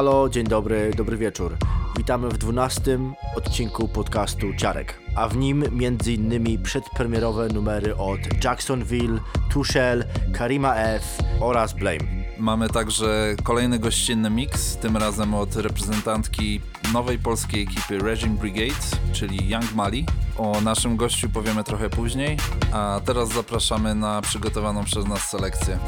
Halo, dzień dobry, dobry wieczór. Witamy w 12 odcinku podcastu Ciarek, a w nim m.in. przedpremierowe numery od Jacksonville, Tushel, Karima F oraz Blame. Mamy także kolejny gościnny mix, tym razem od reprezentantki nowej polskiej ekipy Regime Brigade, czyli Young Mali. O naszym gościu powiemy trochę później, a teraz zapraszamy na przygotowaną przez nas selekcję.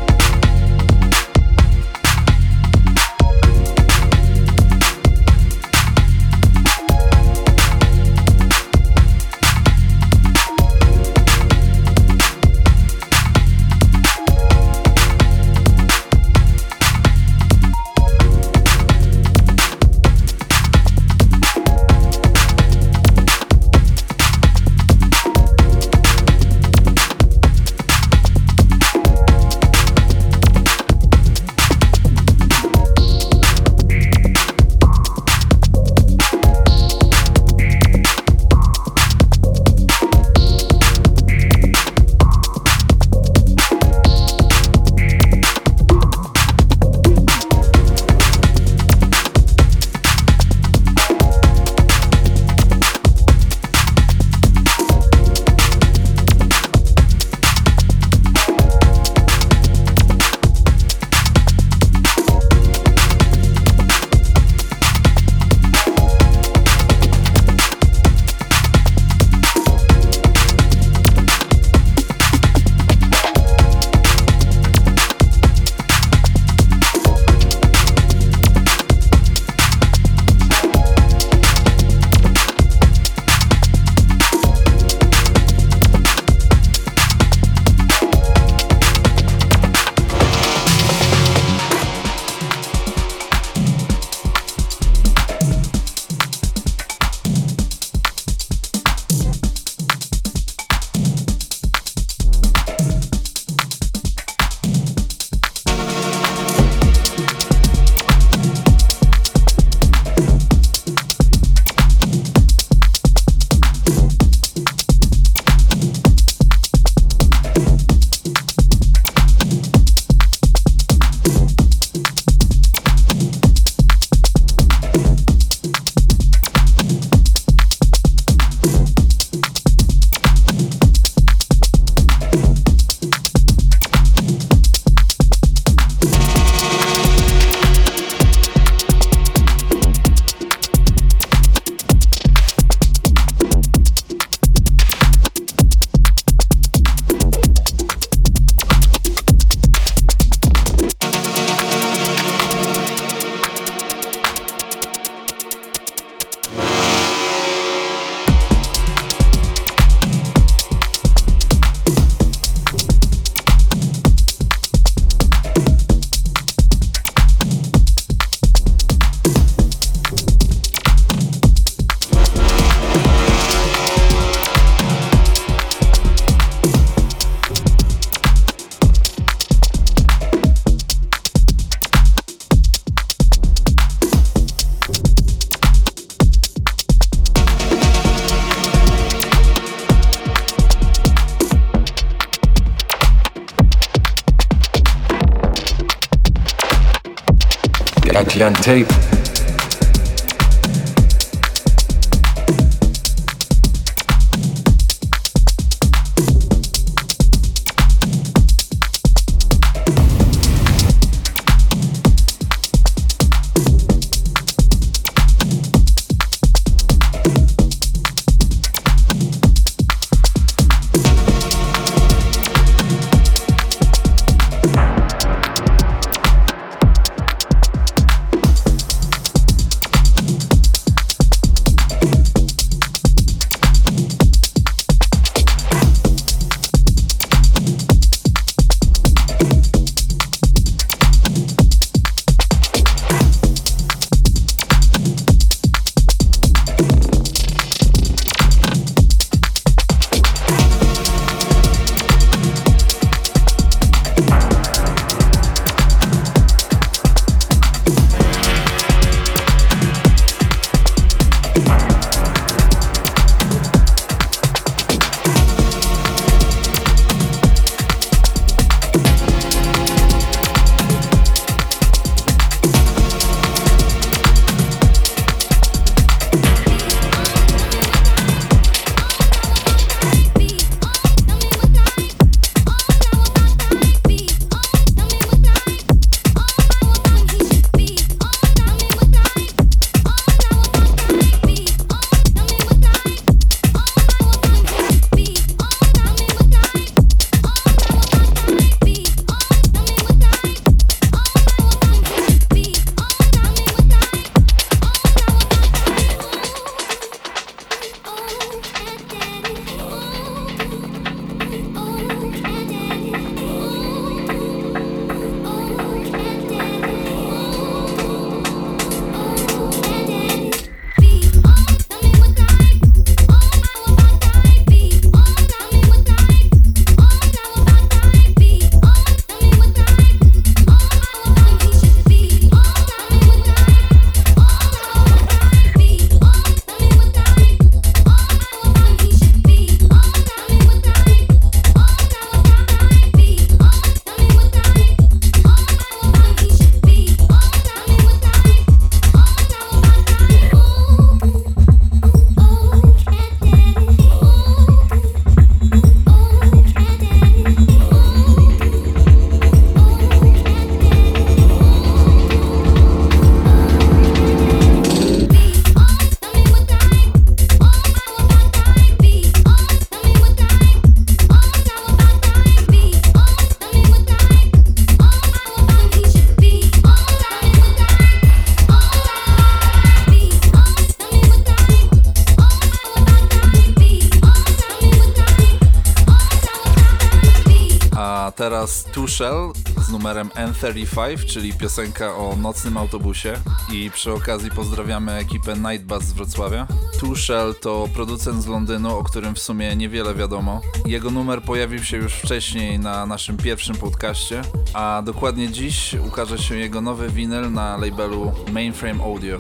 A teraz Tushel z numerem N35, czyli piosenka o nocnym autobusie. I przy okazji pozdrawiamy ekipę Nightbus z Wrocławia. Tushel to producent z Londynu, o którym w sumie niewiele wiadomo. Jego numer pojawił się już wcześniej na naszym pierwszym podcaście, a dokładnie dziś ukaże się jego nowy winyl na labelu Mainframe Audio.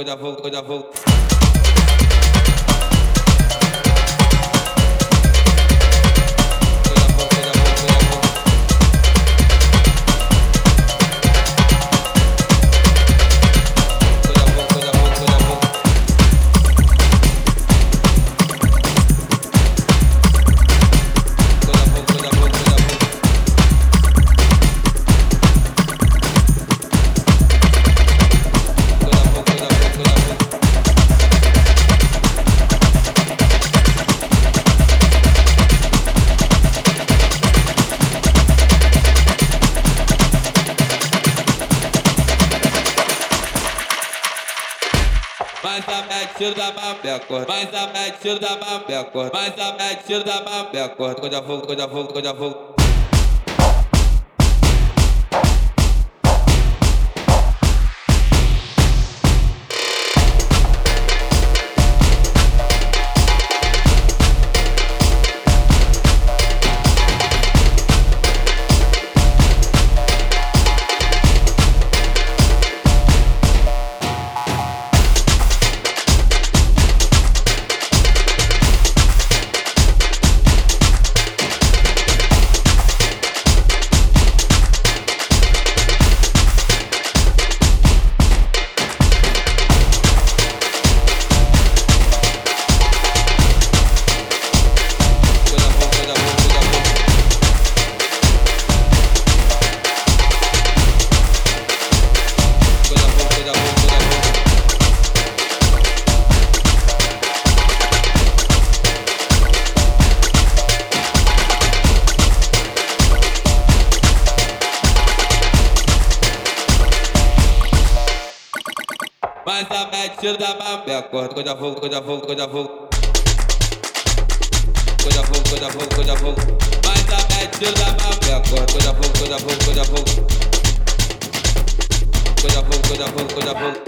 eu já vou, eu vou. tiro da mameco, Mais a mete tiro da mameco, Mais a mete tiro da mameco, quando eu vou, quando eu vou, quando eu. acordo que eu já volto, que eu já volto, que eu já volto. Que eu já volto, que eu já volto, que eu já volto. Mas a média da mamãe acordo que eu já volto, que eu já volto, que eu já volto. Que eu já volto, que eu já volto, que eu já volto.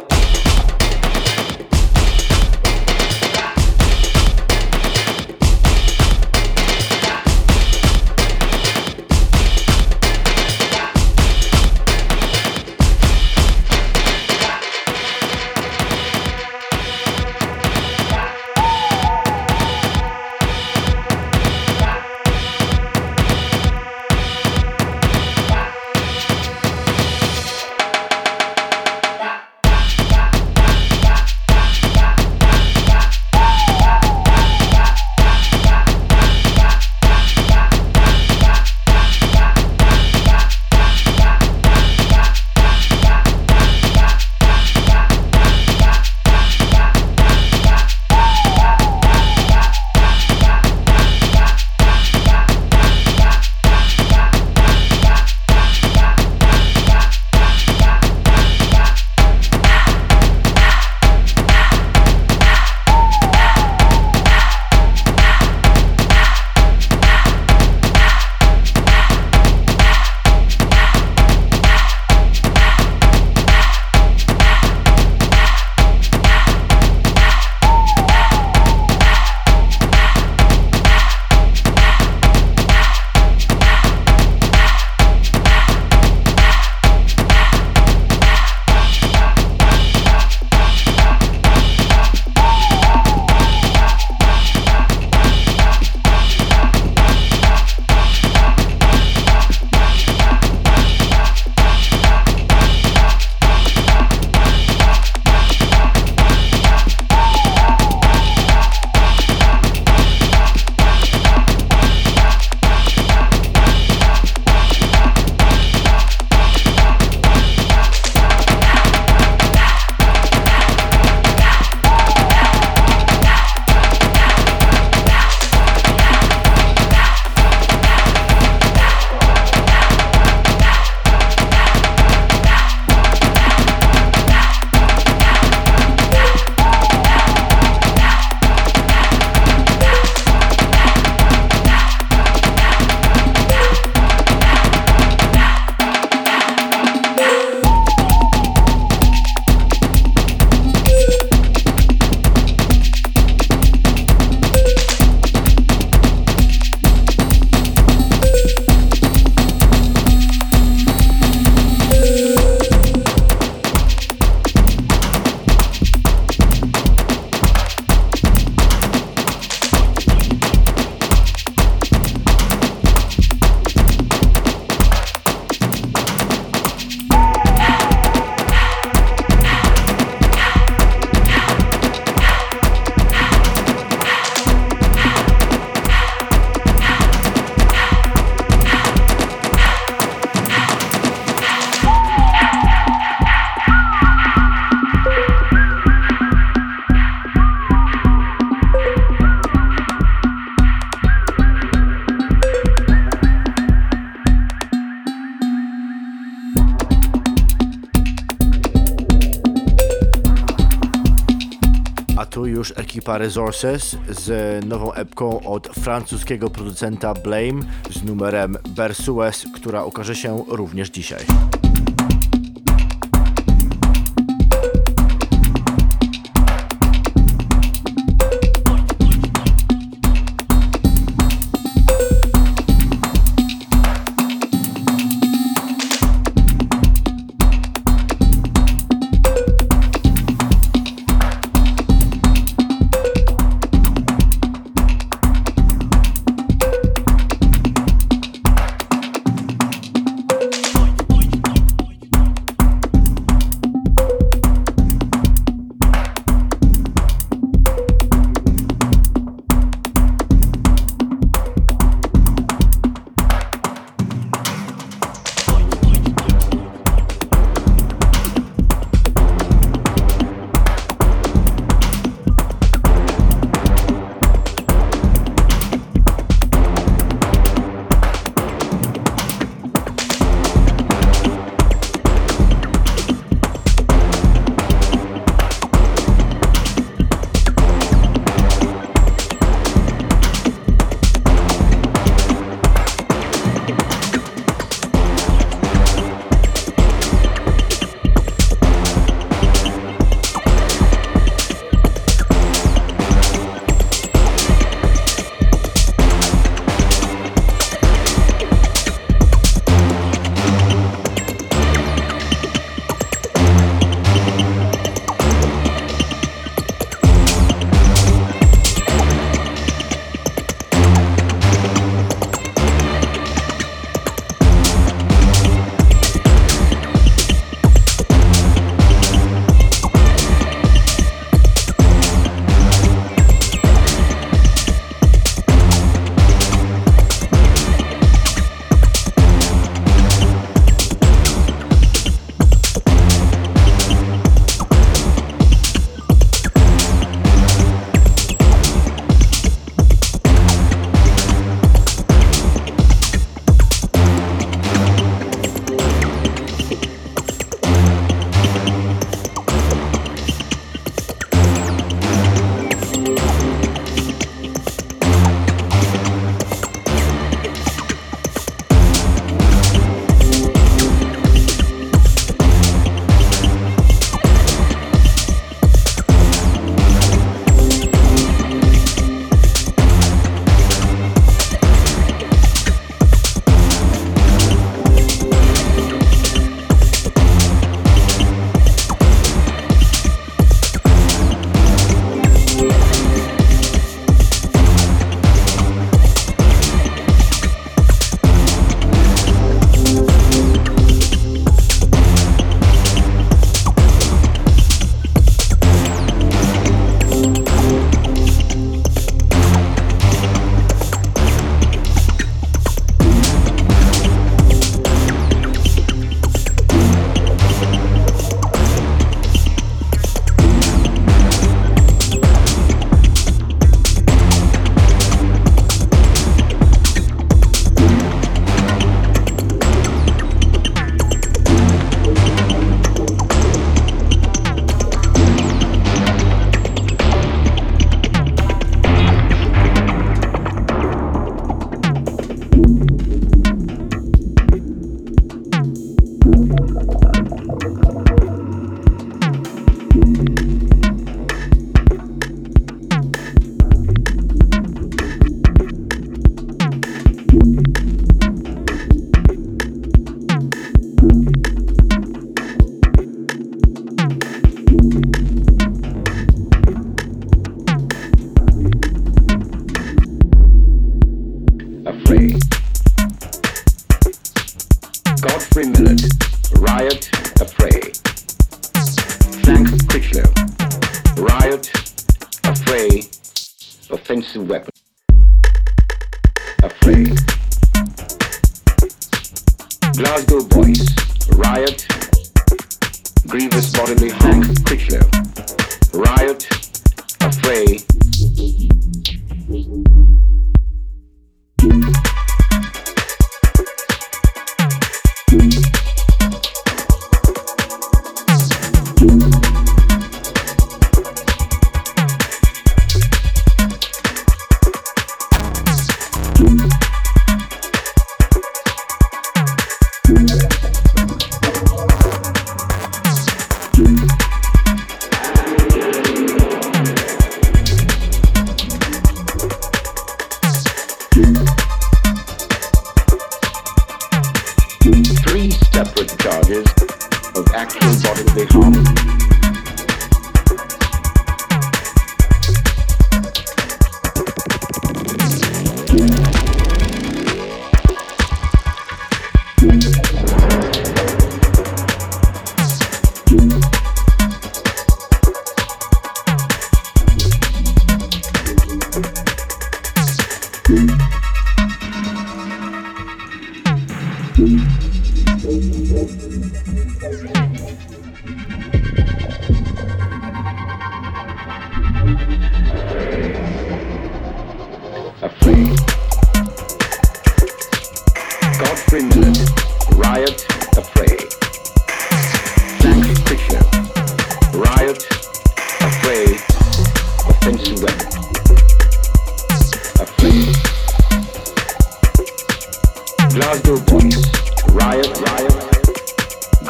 Resources z nową epką od francuskiego producenta Blame z numerem Bersues, która ukaże się również dzisiaj.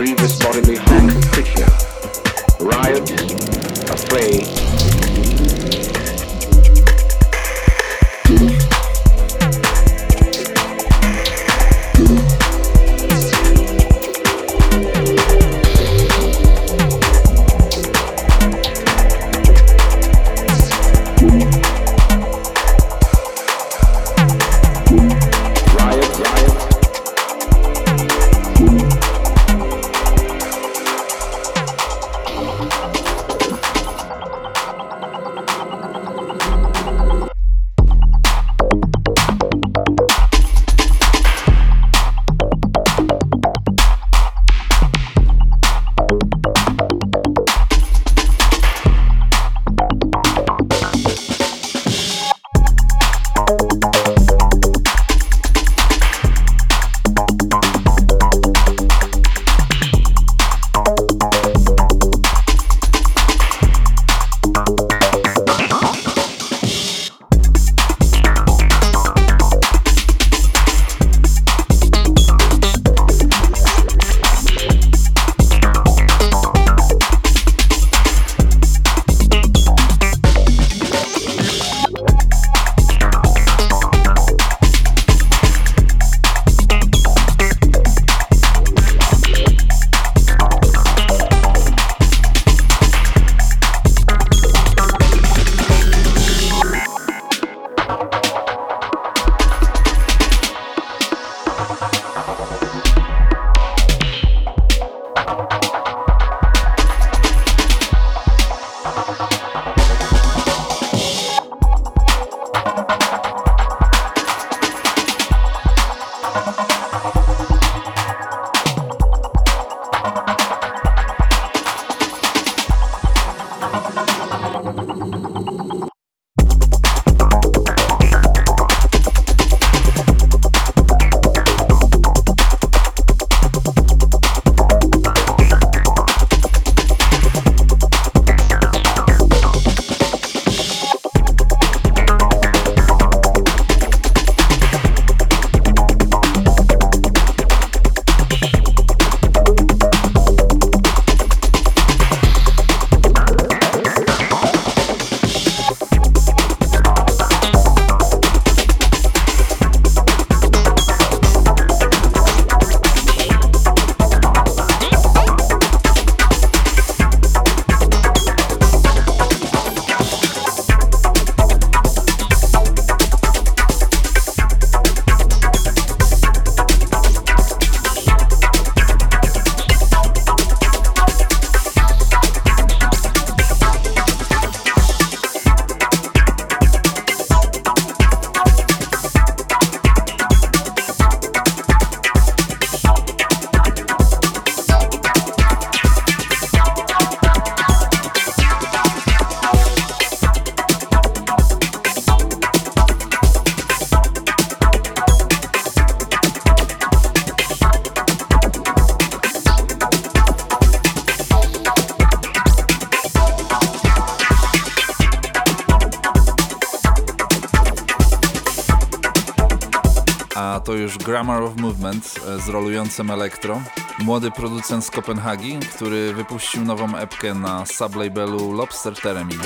grievous bodily harm to creature, riot, afraid. Grammar of Movement e, z rolującym elektro. Młody producent z Kopenhagi, który wypuścił nową epkę na sublabelu Lobster Theremin.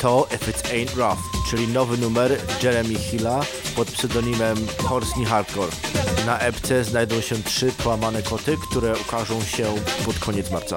to If It Ain't Rough, czyli nowy numer Jeremy Hilla pod pseudonimem Horsey Hardcore. Na epce znajdą się trzy połamane koty, które ukażą się pod koniec marca.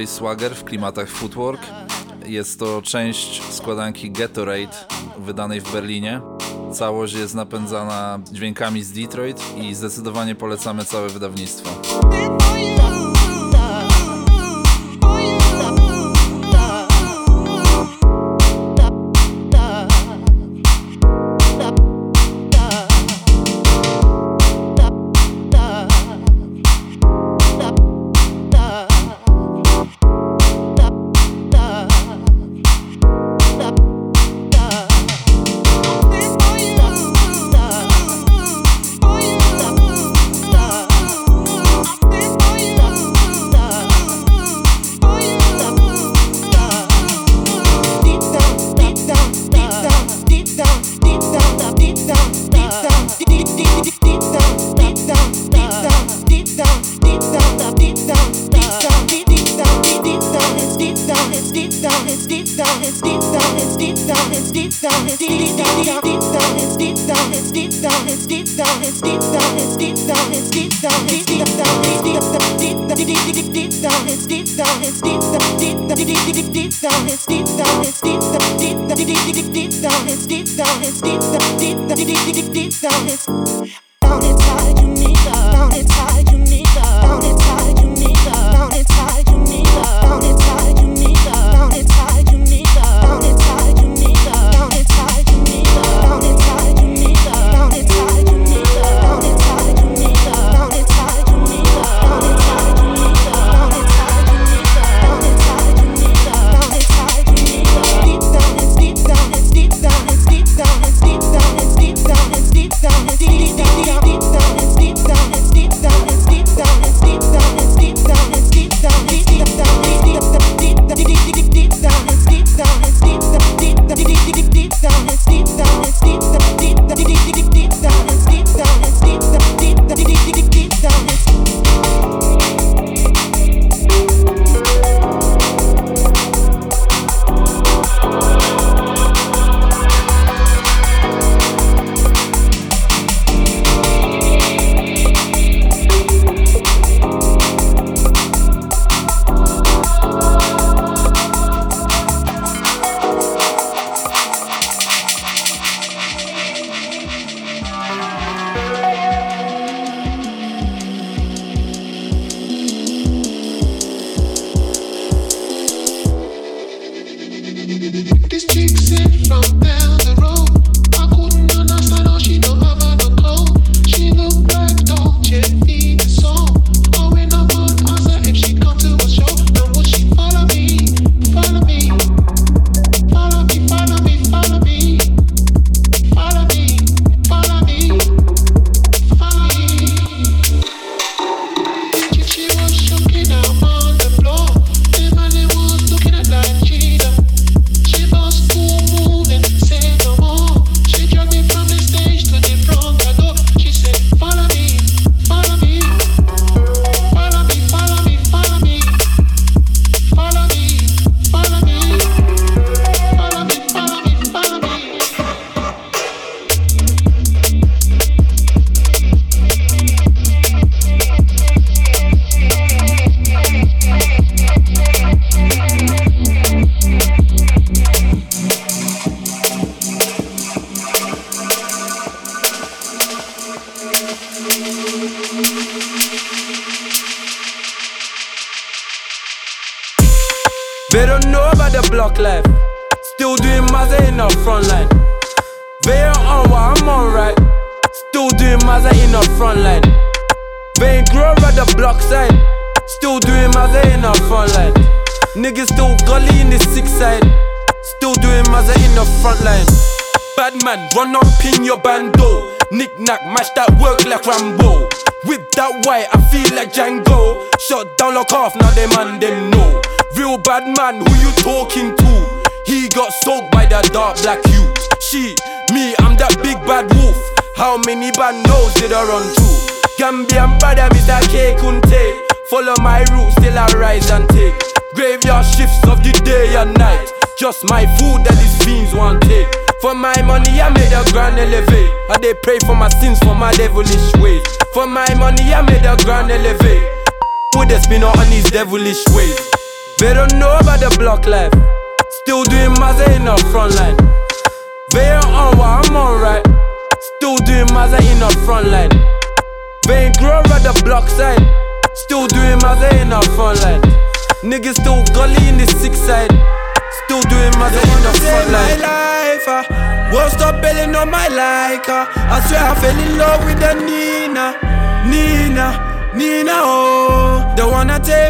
DJ Swagger w klimatach footwork. Jest to część składanki Gatorade wydanej w Berlinie. Całość jest napędzana dźwiękami z Detroit i zdecydowanie polecamy całe wydawnictwo.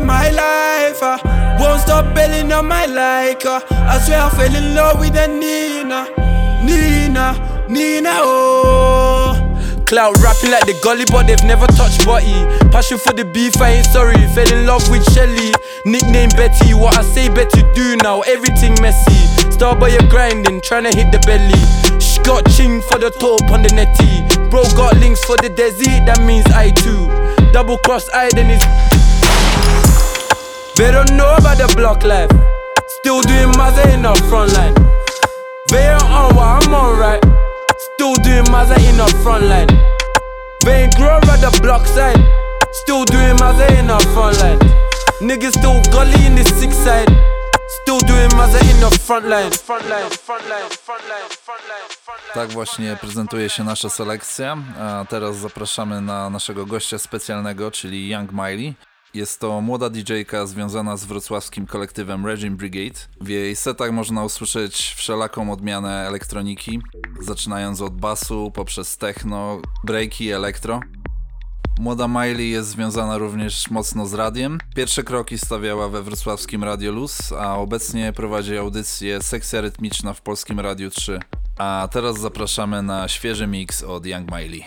Take my life. Uh, won't stop belling on my like. Uh, I swear I fell in love with a Nina, Nina, Nina. Oh. Clout rapping like the gully, but they've never touched body. Passion for the beef, I ain't sorry. Fell in love with Shelly. Nickname Betty, what I say Betty do now, everything messy. Star boy, you're grinding, tryna hit the belly. She got ching for the top on the netty. Bro got links for the desi, that means I too. Double cross I then is. They don't know about the block life. Still doing in the front line. They on what I'm on right. Still doing in the front line. They ain't at the block side. Still doing in the front line. Niggas still gully in the side. Still doing in the. Front line, front line, front line, front line, front line. Tak właśnie prezentuje się nasza selekcja, a teraz zapraszamy na naszego gościa specjalnego, czyli Young Miley. Jest to młoda DJ-ka związana z wrocławskim kolektywem Regime Brigade. W jej setach można usłyszeć wszelaką odmianę elektroniki, zaczynając od basu, poprzez techno, breaki, elektro. Młoda Miley jest związana również mocno z radiem. Pierwsze kroki stawiała we wrocławskim Radio Luz, a obecnie prowadzi audycję Sekcja Rytmiczna w Polskim Radiu 3. A teraz zapraszamy na świeży mix od Young Miley.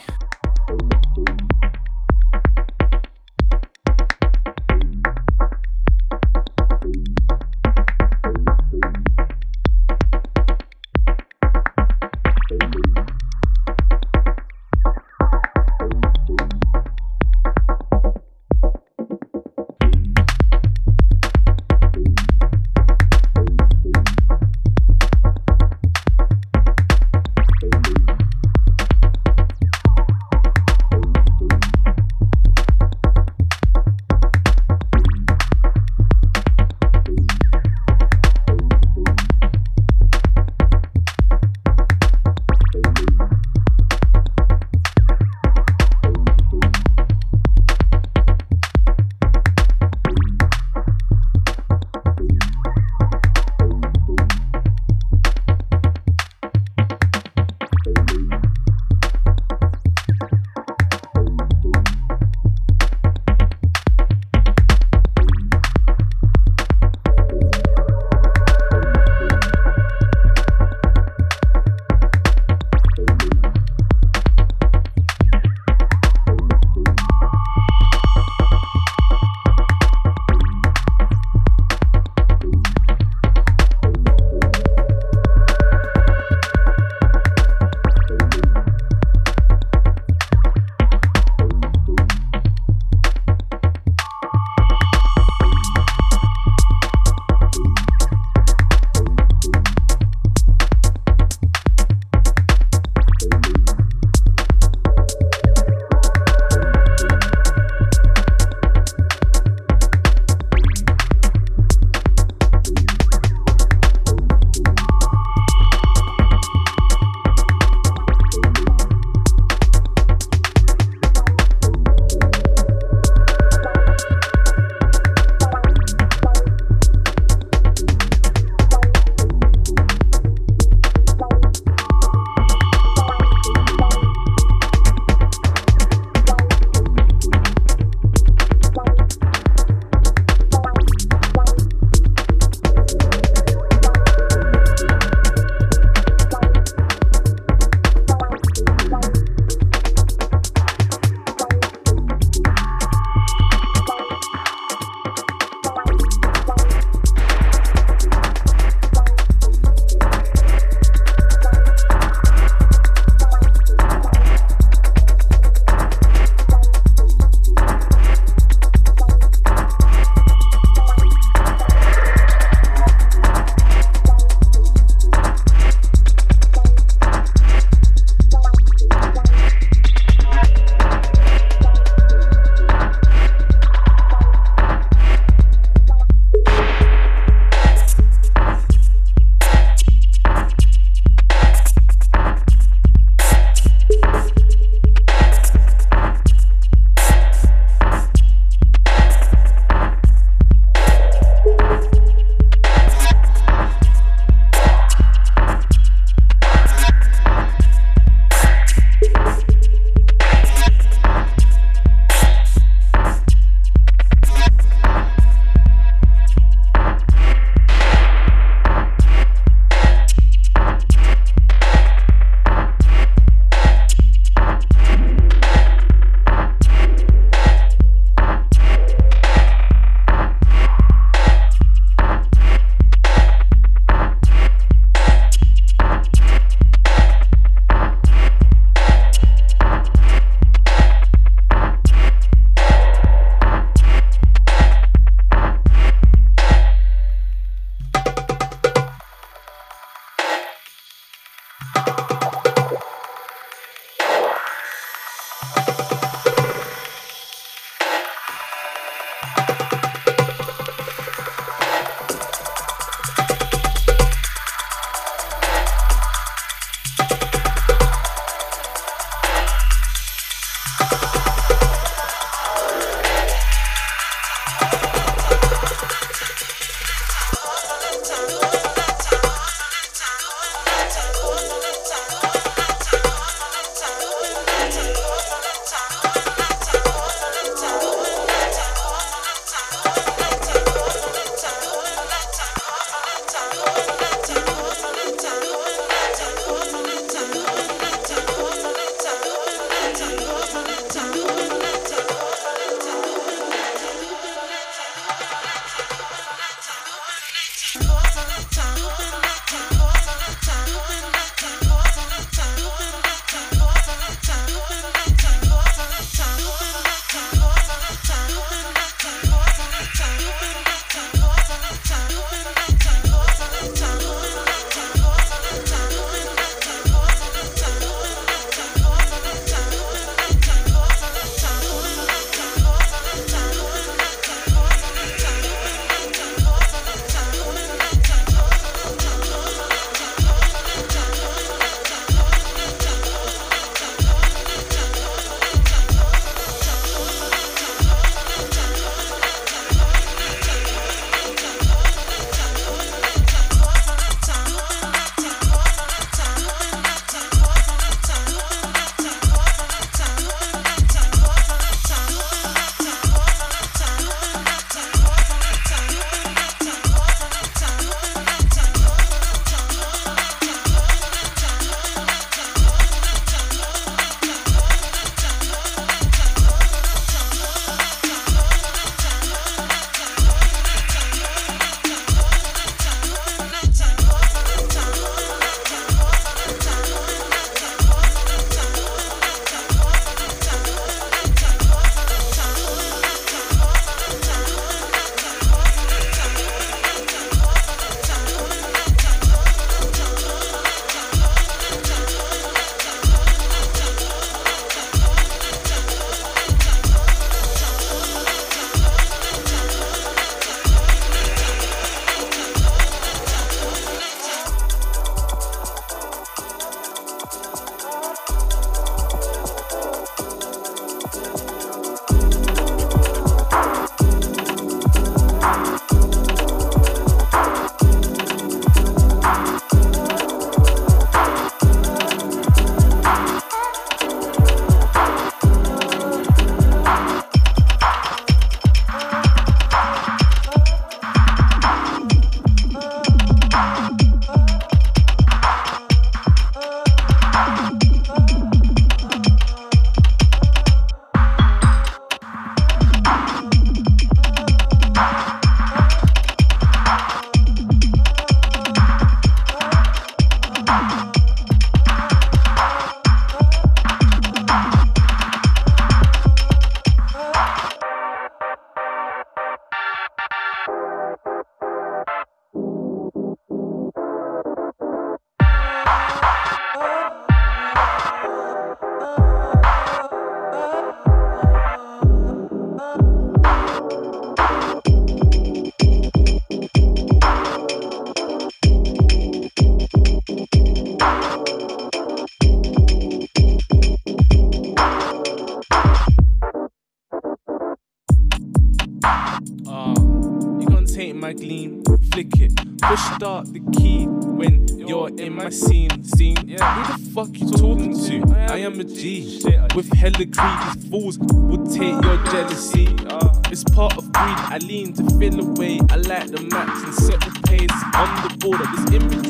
The greedy fools will take your jealousy. Uh, it's part of greed. I lean to feel away. I like the max and set the pace. On the border. this image.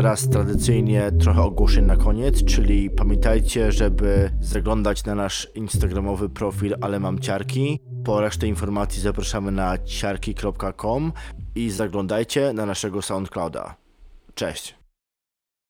Teraz tradycyjnie trochę ogłoszeń na koniec, czyli pamiętajcie, żeby zaglądać na nasz instagramowy profil Ale Mam Ciarki. Po resztę informacji zapraszamy na ciarki.com i zaglądajcie na naszego SoundClouda. Cześć!